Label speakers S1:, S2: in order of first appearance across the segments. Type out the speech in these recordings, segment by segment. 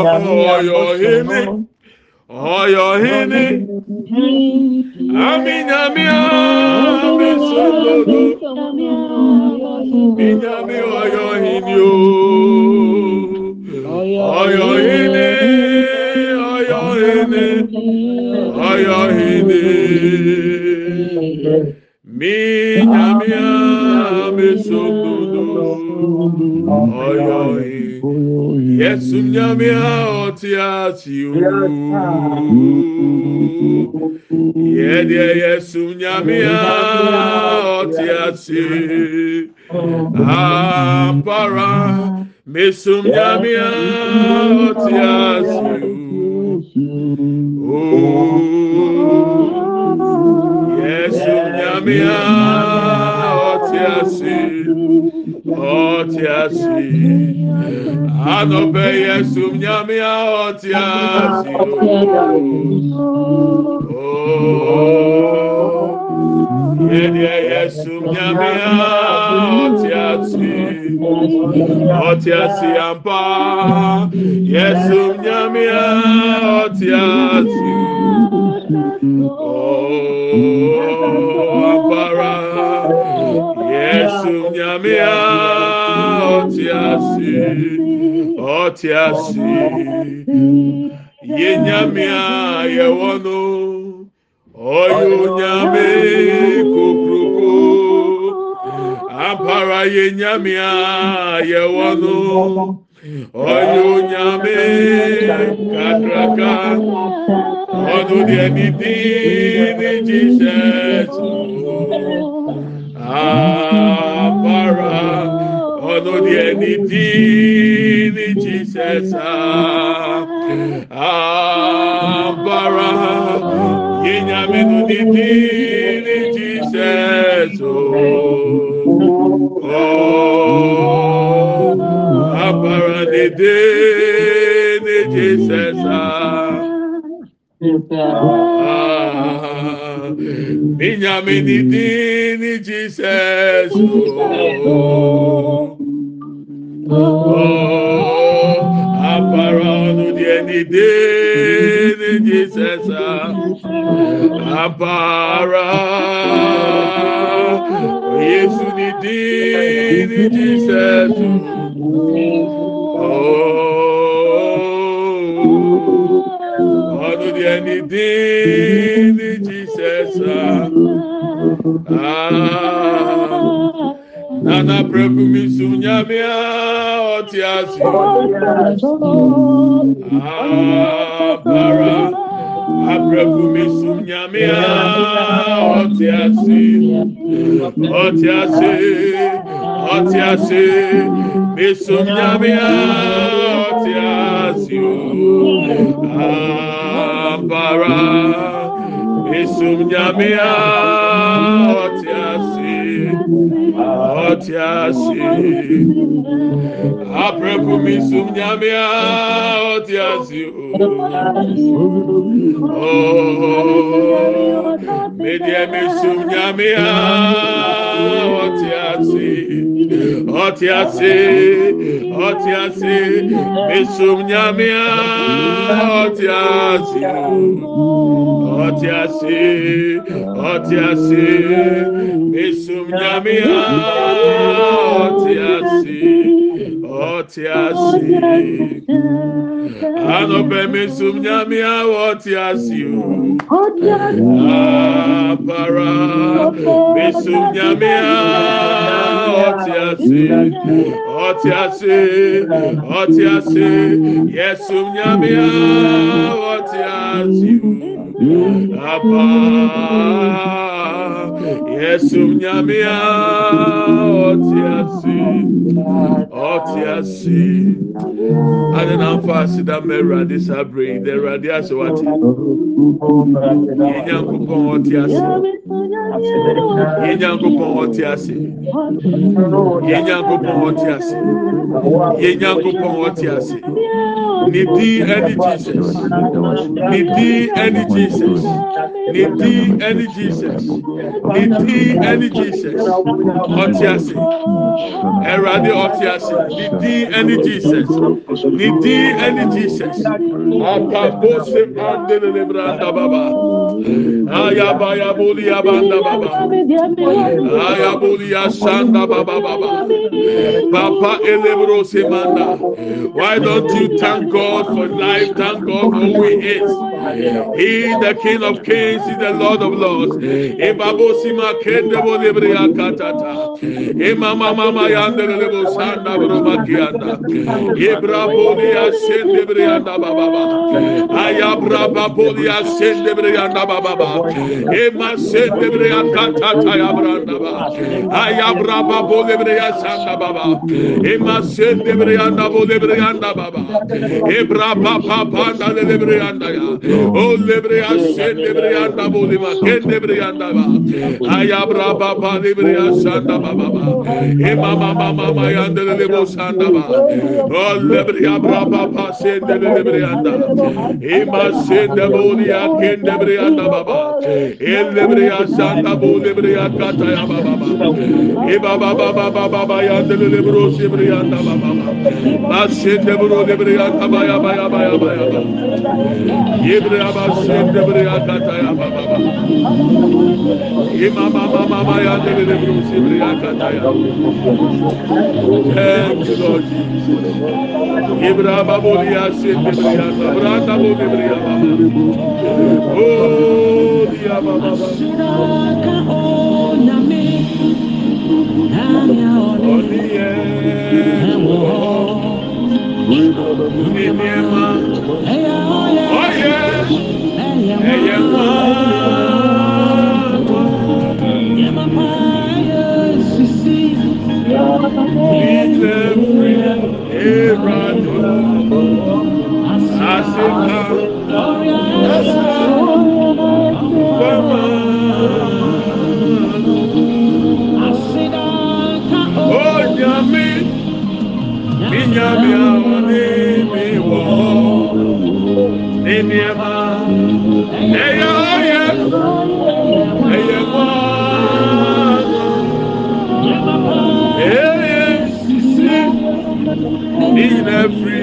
S1: ɔyɔhene ɔyɔhene aminyame amesododo minyame ɔyɔhene o ɔyɔhene ɔyɔhene ɔyɔhene minyame amesododo ɔyɔhene Yesu nyame a ɔte ase o. Yɛdeɛ Yesu nyame a ɔte ase. Apara mesum nyame a ɔte ase. Oh, Yesu nyame a ɔte ase anɔpɛ yɛ som nyame a ɔte ase yɛdeɛ yɛ nyame a ɔte ase ɔte ase ampa. Yɛ nyame a te assim. within Jesus. Minha menina Jesus. Oh, oh, oh, oh, oh, oh, oh, oh, oh, abara aprɛku mi sum nyamea ɔte ase ɔte ase ɔte ase mi sum nyamea ɔte ase abara mi sum nyamea ɔte ase ɔte ase aprɛko mi sum nyamea ɔte ase o oh, medeɛ mi sum ɔte ase ɔte ase mi sum nyamea ɔte ase ɔte ase ɔte ase mi sum nyamea ɔte ase ɔte ase anɔpɛ mi sum nyamea ɔte ase o apara mi sum nyamea ɔte ase ɔte ase ɔte ase yɛsum nyamea ɔte ase apaa. Ɔte ase ɔte ase ade na yi dɛ ɛwurade ase wate yɛn nyankopɔn ɔte ase yɛn nyankopɔn ɔte ase yɛn nyankopɔn ɔte ase yɛn nyankopɔn ɔte ase ne di ɛne jesus ne di ɛne jesus ne di ɛne jesus ne di ɛne jesus ɔte ase ɛwurade ɔte ase ne di ɛne jesus ne din ɛne jesus akabose andelele branda baba baba baba baba papa semanda. Why don't you thank God for life? Thank God for who he is. He the king of kings is the lord of lords. Ebabosima kende bo lebre akatata emama mama yandelele bo sanda bro makianda ebraboli yasende brianda baba ayabra baboli yasende brianda baba Ema sendebre akata yabranda ba. Ayabra ba bolebre ya sanda baba. Ema sendebre anda bolebre anda baba. Ebra ba ba anda ya. O lebre ya sendebre anda bolima kendebre anda ba. Ayabra ba ba lebre ya. Ema mama ya ndele. O lebre ya bra ba ba sendebre lebre anda. Ema sendebre ya anda baba. Elle brianda sanda boli brianda kata ya baba e baba baba baba yandele le bro se brianda baba ma sende bro le brianda baba ya baba ya baba ya baba yebre aba sende brianda kata ya baba e mama mama mama yandele le bro se brianda kata ya Thank you, Lord Jesus. Ibrahima bolia sende brianda branda boli brianda dia baba Onie Niniema Oye Eyema Nitefri Erado Asika Onyami Minyami awani mi wo Niniema Eya oye Eya mwa Eye sisi Ninefri Erado Asida Fori ase Yefama Oh, Erade Ọfamano Erade Yemapa eye sira Ninefri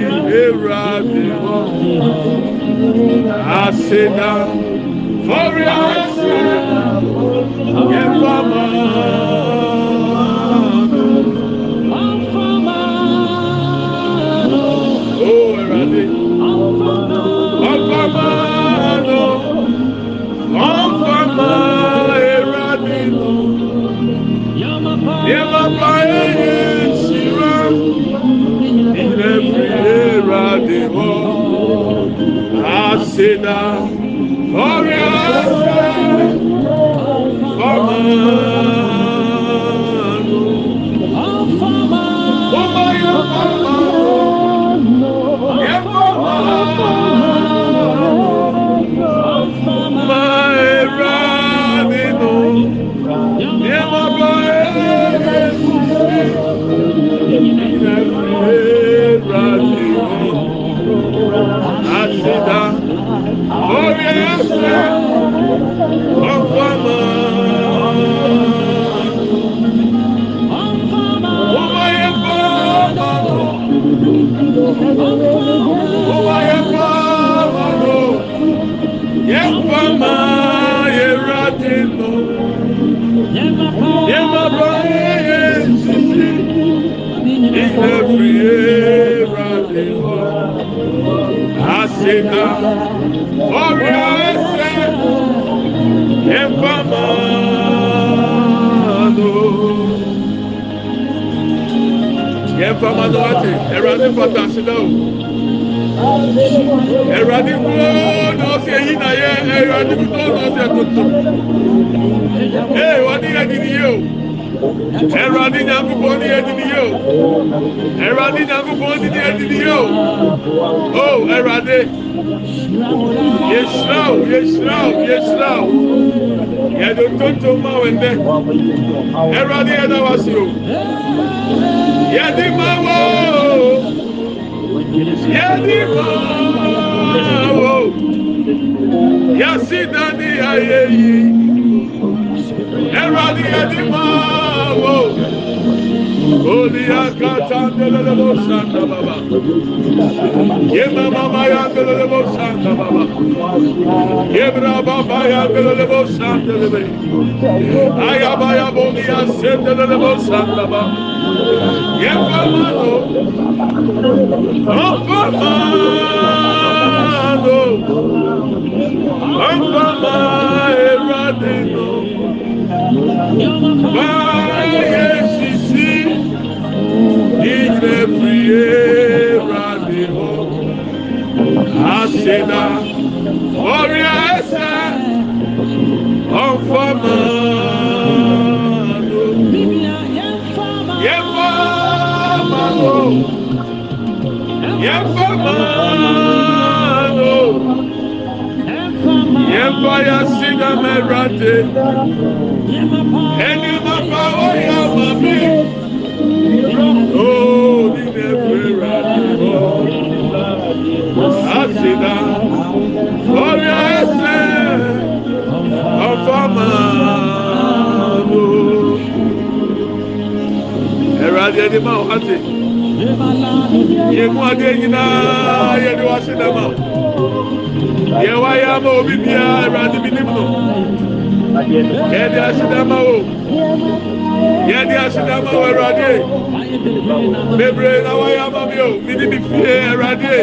S1: Seda. Ho Asida ẹ̀tọ́ ọmọ náà wájú ẹ̀rọ adé fọta sílẹ̀ o. ẹ̀rọ adé kúrò náà ṣe èyí náà yẹ ẹ̀rọ adé kúrò náà ṣe ètòtò. ẹ̀ wọ́n ní ẹ̀dín ni yé o. ẹ̀rọ adé ní agbègbè ní ẹ̀dín ni yé o. ẹ̀rọ adé ní agbègbè ní ẹ̀dín o. o ẹ̀rọ adé. yesra o yesra o yesra o yẹdo tonto ma wẹndẹ ẹ̀rọ yẹ náà wá sí o. yẹdi ẹni máa wò ẹrọ ni ẹni máa. Kuliya katandelere boşanda baba. Yema mama yandelere boşanda baba. Yebra baba yandelere boşanda baba. Aya baya bomiya sendelere boşanda baba. Yema mano. Ampamado. Ampama eradino. Bye. Ije priye radimo. Aseda. Orí ẹsẹ̀. Ọfọmọ. Yẹ́fọ́ mano. Yẹ́fọ́ mano. Yẹ́fọ́ ya siga mẹ́rate. Ẹni máa fa oyè mami. Holy Nebura, Asida, Glorious of Amado. Ẹ̀rọ adé ẹni máa wá sí. Yẹ̀mú adé nyinaa yẹ ni wá sí dẹ̀ máa. Yẹ wá yá mọ́ omi bíi ẹ̀rọ adé mi nímú. Yẹ di asidama o. Yẹ di asidama o ẹ̀rọ adé bebree na wɔyɛ ama mi o mi ni mi fie ɛwurade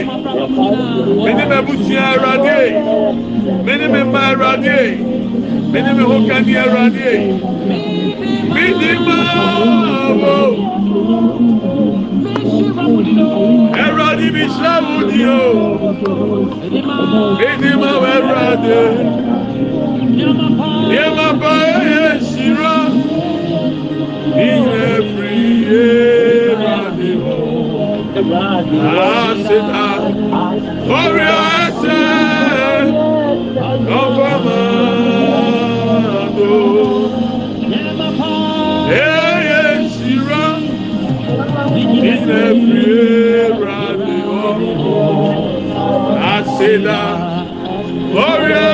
S1: mi ni mi abusua ɛwurade mi ni mi mma ɛwurade mi ni mi ho kani ɛwurade mi ni mma ɔmo ɛwurade mi hyɛ mu di o mi ni mma ɛwurade yɛ ma ba yɛ siro. asida orí ẹsẹ̀ lọ́fà máa tó. Eye nsira nínú ebire ra mi ọ̀rọ̀ asida orí ẹsẹ̀.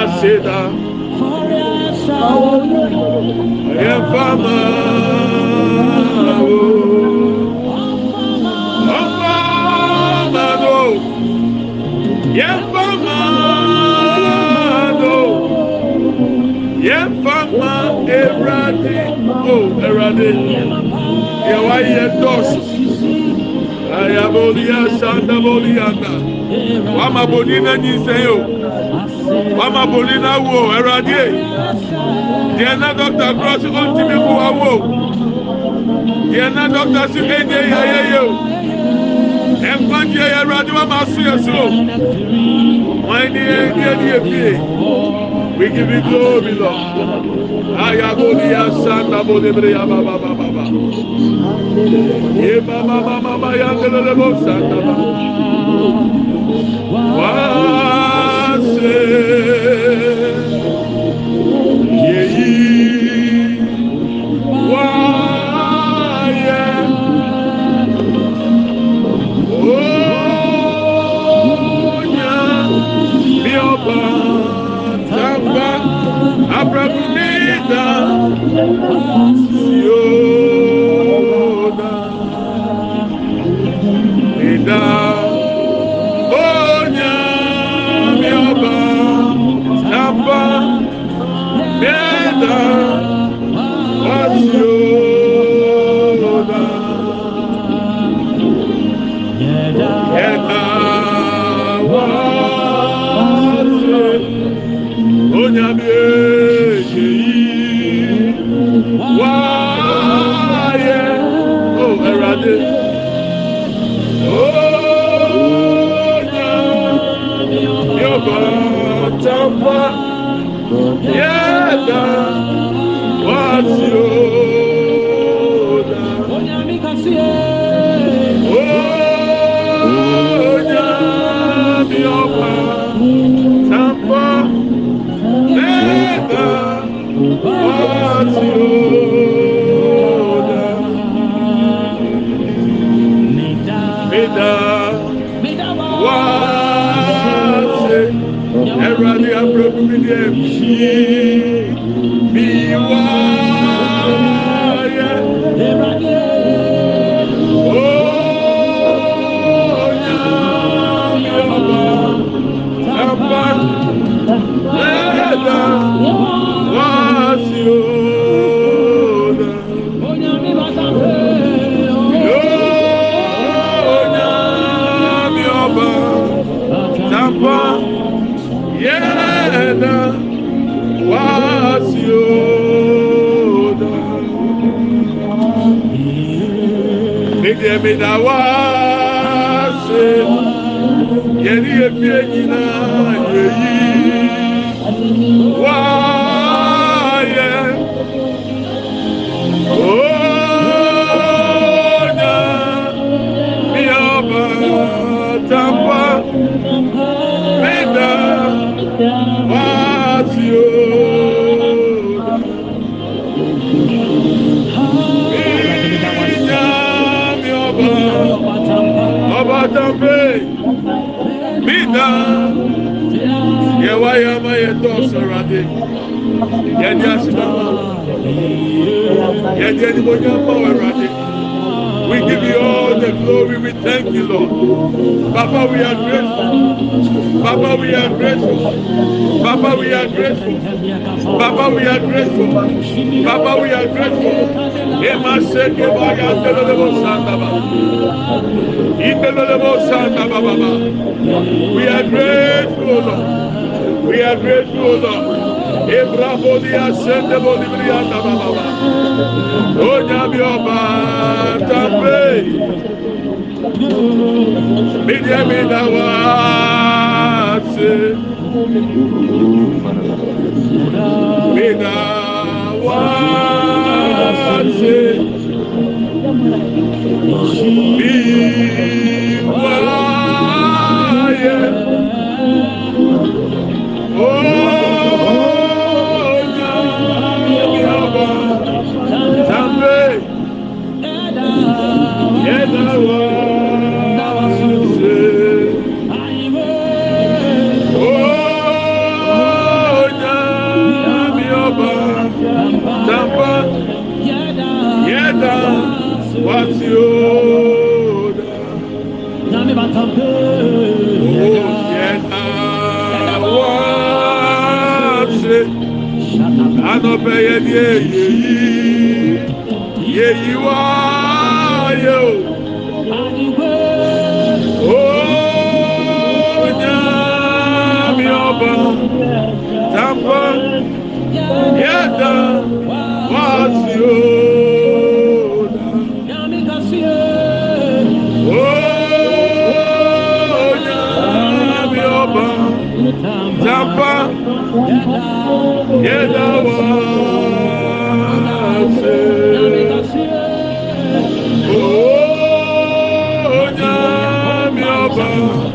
S1: aseda yɛfama o ɔfama do yɛfama do yɛfama ewurade o oh, ewurade yɛwa yɛ dɔs. ayabolia sandabolianda wamaboli na nyiseyo I na wo ɛradie deɛ na dɔkta cross ɔntumi ko awo. Deɛ na dɔkta si ɛdie yayeye o ɛnkwagye ɛradie wama so yɛ so wɔn ani ɛdi ɛdi ebie we give you glory lord. Ayabolia sandabolibre yabababa. Ye Santa ba. Wase. Ye. Ida. Yẹ́dá from redemption. Be wise. dɛmɛ na waase yɛri yɛ bie nyinaa yɛ yi waayɛ tampa. Ọbatampe mida yẹwa yẹ ama yẹ tọ sọrọ ade yẹ di asinama yẹ di ẹnibọnyá mọ ẹrọ ade. We give you all the glory. We thank you, Lord. Papa, we are grateful. Papa, we are grateful. Papa, we are grateful. Papa, we are grateful. Papa, we are grateful. We are grateful. We are grateful, Lord. Ebravo di ascende bodi brianda ba ba ba. Onya bi ọba tape. Mídìí mi dá wá sí. Waase. Tampa, Yedawa, Onyamioba, oh,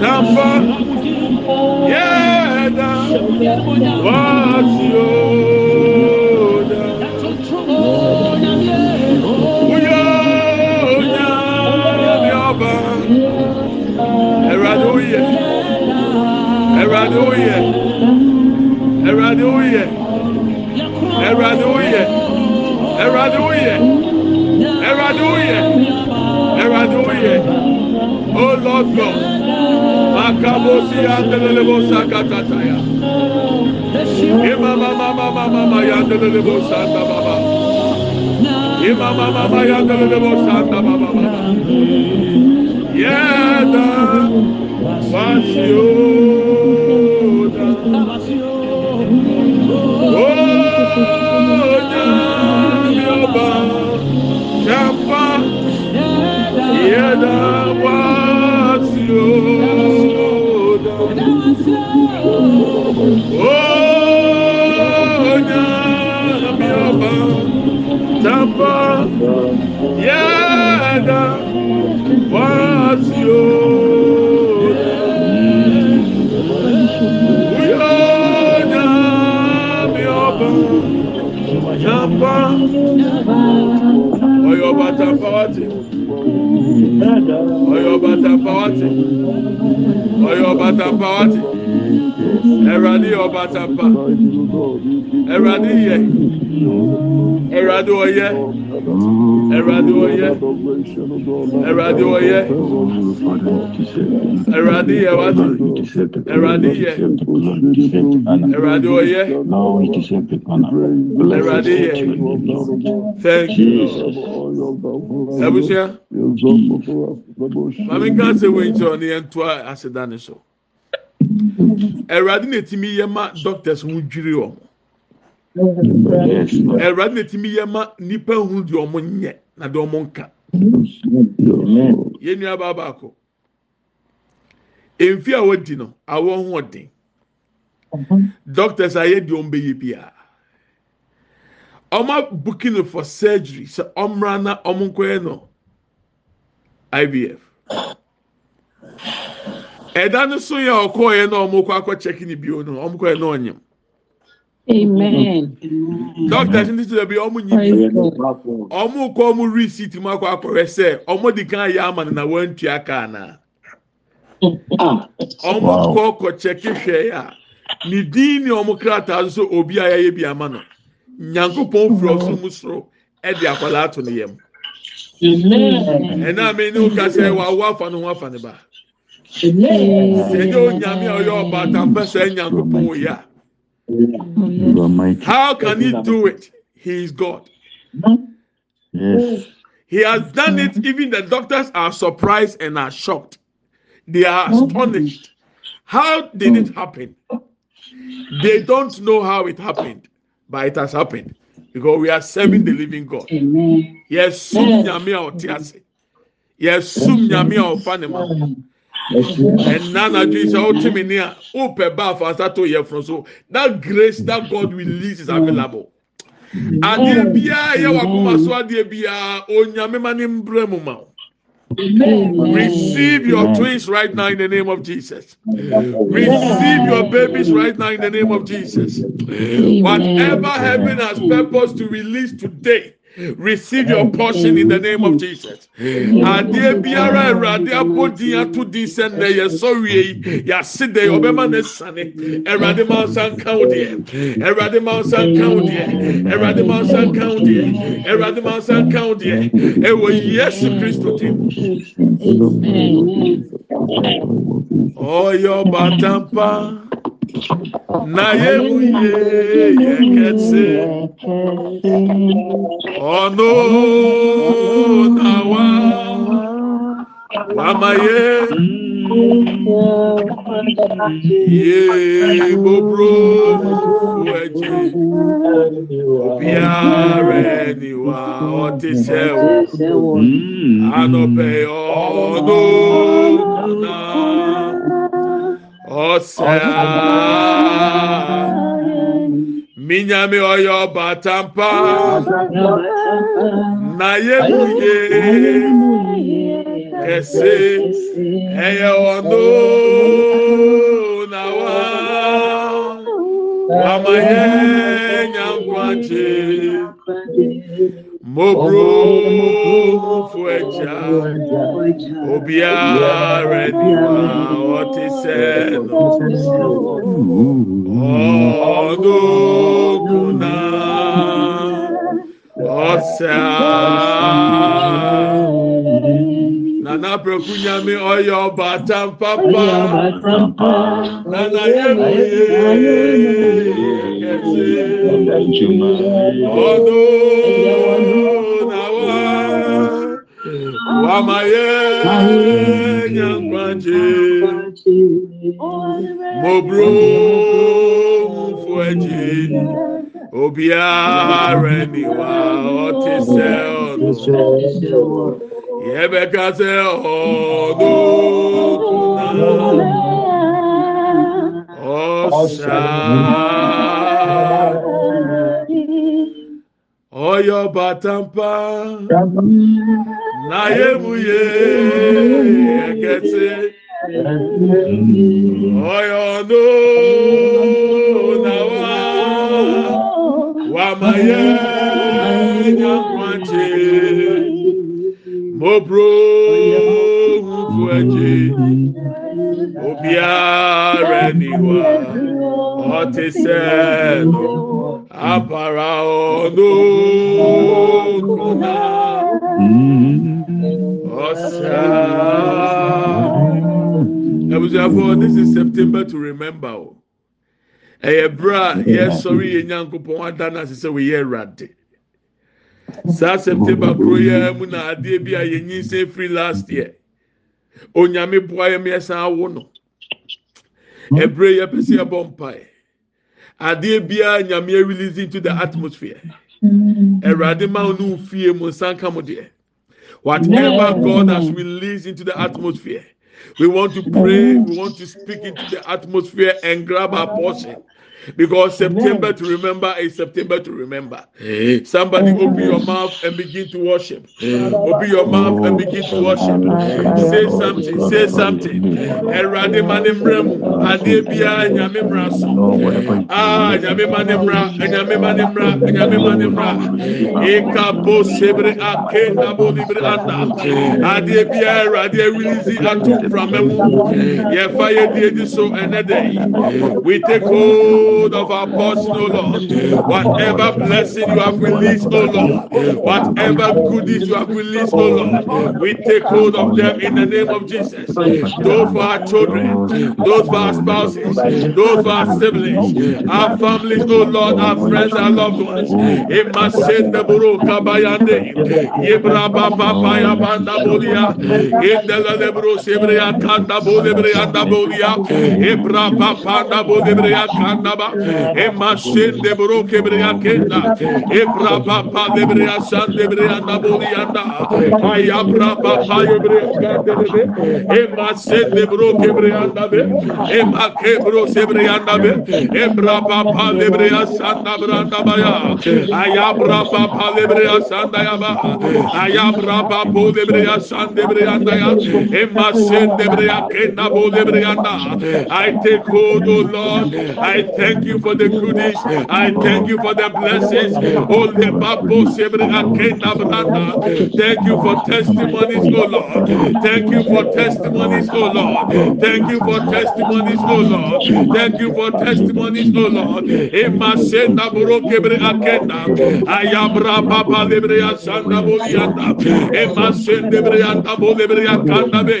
S1: Tampa, Yedawa, Wasio. Oh. Ẹ̀rọ̀dẹ̀ oyè ẹ̀rọ̀dẹ̀ oyè ẹ̀rọ̀dẹ̀ oyè ẹ̀rọ̀dẹ̀ oyè ẹ̀rọ̀dẹ̀ oyè ẹ̀rọ̀dẹ̀ oyè o lord god makabosi baba imamamama yandelelebo santa baba baba pasión. Oh, wɔyɛ ɛwurade wɔyɛ ɛwurade wɔyɛ ɛwurade yɛ wate ɛwurade yɛ ɛwurade wɔyɛ ɛwurade yɛ thank you. Ɛbusua maame nkansi wo nkyɛn ɔne yɛn to aseda ne so ɛwurade na etimi yɛ ma doctors ho dwiri wɔn. Ɛwurade na etimi yɛ ma nipa ho di wɔn nyɛ na de wɔn nka. Yɛn nua baa baako. Mfi a wɔdi no awɔ ho ɔden. Doctors a yɛ di wɔn bɛyɛ biara wɔn booking for surgery. Sɛ wɔn na wɔn nkɔyɛ no ivf ɛda no so yɛ ɔkɔɔyɛ na ɔmo kɔ akɔ check ne bio no ɔmo kɔɛ na ɔnyam
S2: Amen.
S1: Doctors ndị sị ebi ọmụ nyi ọmụ kọ ọmụ risit mụ akọ akọrọ sị ọmụ dị ka ya ama na wọn ntị aka na. Ọmụ kọ kọ cheki hwee ya. Ne din ne ọmụ krataa nso obi a yaya bi ama no nyankụpọ mfuru ọsọ mụ soro ịdị akwara atụ na ya mụ. ɛna mi ni wuka sɛ wa wo afa ne ho afa ne ba. A ɔyɛ ɔbaata mpɛ sɛ nyankopɔn yɛ a Oh, how can he do it? He is god. Yes. he has done it. Even the doctors are surprised and are shocked. They are oh. astonished. How did it happen? They don't know how it happened but it has happened because we are serving the living god. Yes sum nyame a ɔte ase yes sum nyame a ɔfa ne ma ɛnna na dwi sɛ ɔte mi ni a ɔpɛ ba afansa to yɛ oh, funu so that grace that God release is available wakoma so. Receive your twins right now in the name of Jesus. Receive your babies right now in the name of Jesus. Whatever heaven has purpose to release today, receive your portion in the name of Jesus. Adeɛ biara Awurade abɔdin ato din sɛ nnɛ yɛ sɔwie yi yɛase de ɔbɛma ne sane Awurade ma nsa nka wo deɛ Awurade ma nsa nka wo deɛ Awurade ma nsa nka wo deɛ Awurade ma nsa nka wo deɛ ɛwɔ Yesu Kristo dim. Ɔyɛ ɔbatampa na ye yɛ kɛse ɔno na wa wama ye. Ye bobro wɛgye obiara ni wa ɔte sɛ wo. Mm. Anɔpɛ ɔno na ɔsaa minyame ɔyɛ ɔbaatampa na yɛmu ye kɛse ɛyɛ ɔno na wa wama yɛ nyankwankye moburofo agya obiara nima ɔte sɛ no ɔdoguna ɔsaa nana brɛku nyame ɔyɛ ɔbatampapa nana yɛmuyɛ kɛse adadwuma ọdọ náwa wàmáyé nyankwájé mọ̀bùrọ̀ fún ẹ̀jẹ̀ obiara ẹniwa ọtí sẹ ọdọ yẹbẹka sẹ ọdọ tó náà ọsàn. Ɔyɛ ɔbatampa na yɛmu ye ɛkɛse ɔyɛ ɔno na wa wama yɛ nyankwankye mobro hufu agye biara ni wa. Ọtí apara ọ̀nà kùnà ọ̀sà. Abusuafo, this is September to remember oh. o. Ẹyẹ bra yẹ sọrọ yẹ nyankopɔn adana sisɛ wò yẹ ɛwurade. Saa September kuro yẹ mu na adeɛ bi a nyinsɛn firi last year. Onyame boa yɛ mìíràn awo no. Ɛbrɛ yɛ pɛ sɛ yɛbɔ mpae. Adeɛ biara nyame release into the atmosphere. Mm. Ɛwurade ma ɔno fie mu nsanka mu deɛ. Whatever God has released into the atmosphere. We want to pray. We want to speak into the atmosphere and grab our portion. Because September to remember is September to remember. Somebody open your mouth and begin to worship. Open your mouth and begin to worship. Say something. Say something. Erade mane mremu. Ade bia nyame mra so. Ah, nyame mane mra. Nyame mane mra. Nyame mane mra. Eka bo sebre ake na bo libre anda. Ade bia erade release atu from emu. Ye fire die so enede. We take hold of our portion, O Lord. Whatever blessing you have released, O Lord. Whatever goodies you have released, O Lord. We take hold of them in the name of Jesus. Those for our children, those for our spouses, those for our siblings, our families, O Lord, our friends, our loved ones. Imasende buru kabayande. Yebra baba baya banda bolia. Indela lebro ya kanda bo de bre ya da bo ya e bra pa pa da bo de bre ya kanda ba e ma se de bro ke bre ya kenda e bra pa pa de bre ya san de bre ya da bo ya da ay ya bra pa pa de bre ya de de e ma se de bro ke bre ya da be e ma ke bro se bre ya da be e bra pa pa de bre ya san da bra da ba ya ay ya bra pa pa de bre ya san da ya ba ay ya bra pa po de bre ya san de bre ya da ya e ma se I take hold, O Lord. I thank you for the goodies. I thank you for the blessings. Oh, the babo sebreya kenda. Thank you for testimonies, O Lord. Thank you for testimonies, O Lord. Thank you for testimonies, O Lord. Thank you for testimonies, O Lord. Emasen da bro kebre akenda. Ayabra baba lebreya sanda bolianda. Emasen lebreya da bo lebreya kanda be.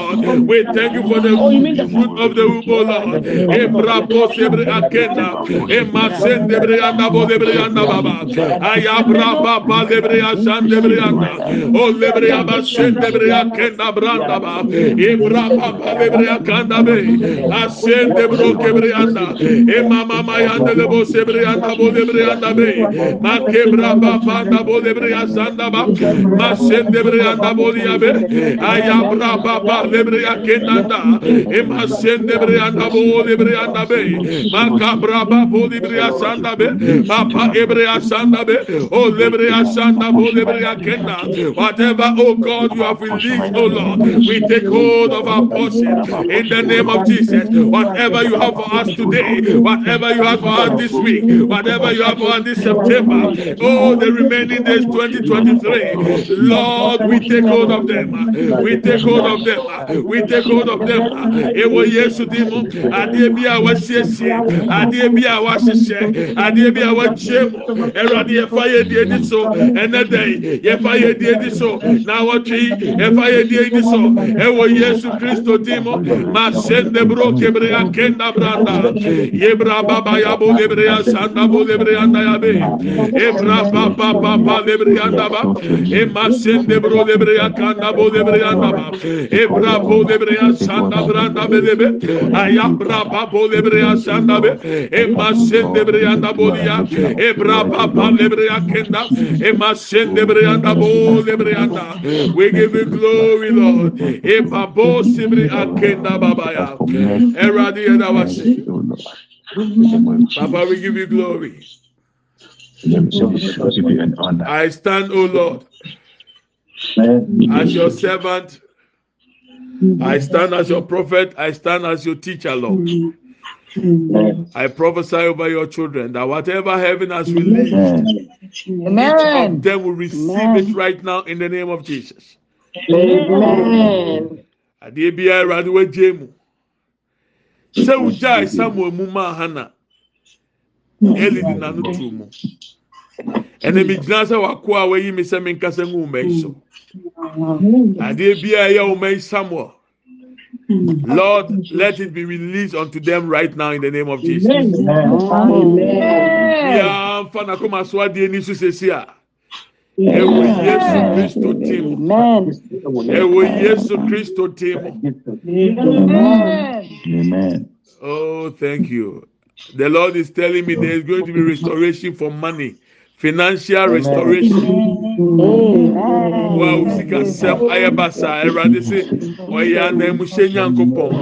S1: Lord. We thank you for oh, the fruit of the womb, O Lord. Oh, eh, Ebra posebre akena, emasen eh, debre andabo debre andababa. Ayabra baba debre asan debre anda. O debre abasen debre akena brandaba. Ebra eh, baba debre akanda be. Asen debro kebre anda. Ema mama yanda debo sebre andabo debre andabe. Ma kebra baba andabo debre asandaba. Ma sen debre andabo diabe. Ayabra baba debre akenda anda. Ema sen debre anda bo debre anda be. Ma kabra baba bo debre asanda be. Papa ebre asanda be. Oh debre asanda bo debre akenda. Whatever, oh God, you have released, oh Lord, we take hold of our portion in the name of Jesus. Whatever you have for us today, whatever you have for us this week, whatever you have for us this September, oh, the remaining days 2023, Lord, we take hold of them. We take hold of them. we take hold of them. Ɛwɔ yesu din mu. Adeɛ bi a wasiesie. Adeɛ bi a wahyehyɛ adeɛ bi a wakyie mu. Ɛwurade yɛfa yɛ die di so. Ɛnɛ dɛn? Yɛfa yɛ die di so. Na awɔtwe yɛfa yɛ die di so. Ɛwɔ yesu kristo din mu. Ma sende bro kebre kenda branda. Yebra baba yabo lebrea sanda bo lebrea na yabe. Ebra baba baba lebrea ndaba. Ema sende bro lebrea kanda bo lebrea ndaba. Ebra ebra bo lebre asanda branda be lebe, ayabra babo lebre asanda be, Emasende breyanda bolia. Ebra papa lebreya kenda. Emasende breyanda bo lebreyanda. We give you glory, Lord. Epabo sibri akenda babaya. Eradi edawase. Papa, we give you glory. I stand, O Lord, as your servant. I stand as your prophet. I stand as your teacher, Lord. I prophesy over your children that whatever heaven has released, each of them will receive it right now in the name of Jesus.
S2: Amen.
S1: Adeɛ biara Awurade wagye mu. Sɛ wogyae Samuel mu maa Hana, Eli de n'ano tu mu. Ɛna mi gyina sɛ wako a wayi mi sɛ mi nkasa ngu wuma yi so. Adeɛ biara ɛyɛ wuma yi Samuel. Lord, let it be released unto them right now in the name of Jesus. Bia nfa na kɔma so adeɛ ni so sesi a. Ewo Yesu Kristo tim. Ewo Yesu Kristo tim. Oh, thank you. The Lord is telling me there is going to be restoration for money, financial restoration. Wa usika sɛm ayɛ basa ɛwurade se ɔyɛ anamuhyɛ nyankopɔn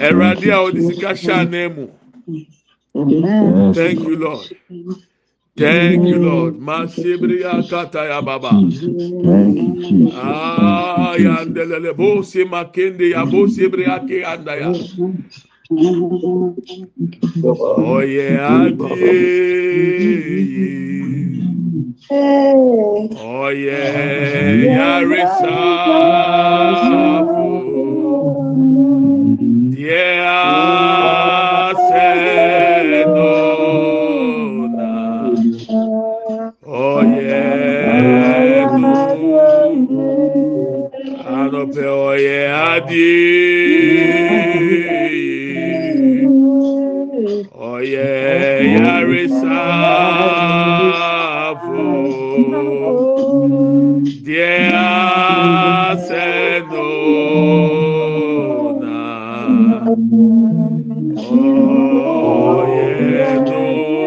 S1: ɛwurade a ɔde sika hyɛ anamu. Thank you, Lord. Thank you, Lord. Masibriya kata ya baba. Ah, ya ndelele bo se makende ya bo se briya ke anda Oyè adé oyè yaresa fò díẹ̀ asẹ́nọ́nà oyè nù ànọ̀pẹ̀ oyè adé.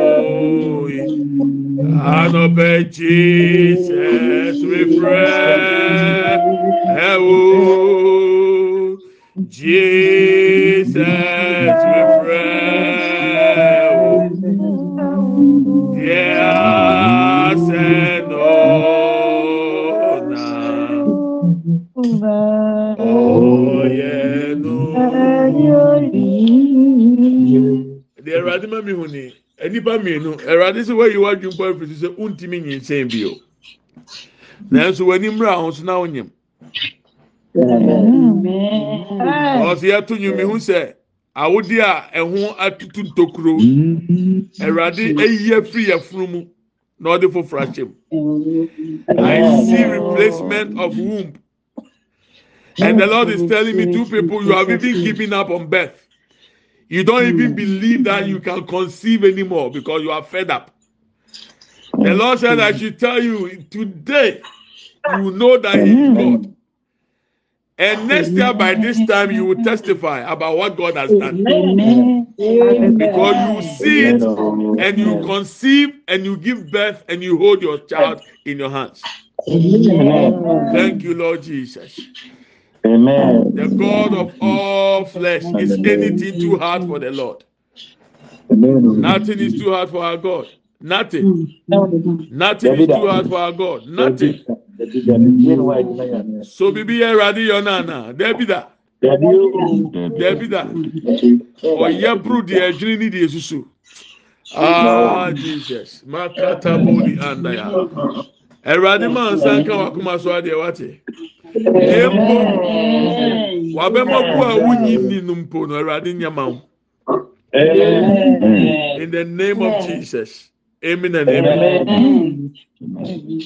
S1: oyetoi anọbẹ Jesus refrẹ ẹwọ Jesus. nnipa mmienu awurade sɛ woayi w'adwempɔ afiri so sɛ wontumi nyinsɛn bio. Nanso w'anim mmerɛ ho so na wonyim. Ɔsɛ yɛato nwumi hu sɛ awode a ɛho atutu ntokuro awurade ayia firi yɛfunu mu na ɔde foforɔ akyɛm I see replacement of womb. And the Lord is telling me two people you have even given up on birth. You don't even believe that you can conceive anymore because you are fed up. The Lord said, I should tell you today, you know that He is God. And next year, by this time, you will testify about what God has done. Because you see it and you conceive and you give birth and you hold your child in your hands. Thank you, Lord Jesus. The God of all flesh. Is anything too hard for the Lord? Nothing is too hard for our God. Nothing. Nothing is too hard for our God. Nothing. So bibi yɛ awurade yɛ ɔnaana dɛbi da dɛbi da ɔyɛ buru deɛ ɛdwiri ni deɛ susu ah jesus makata boli anda ya awurade nsa nka wakoma so adeɛ wate empo wabɛma bu a wunyi ni no mpo no awurade nyama wo in the name of jesus. Amen and amen.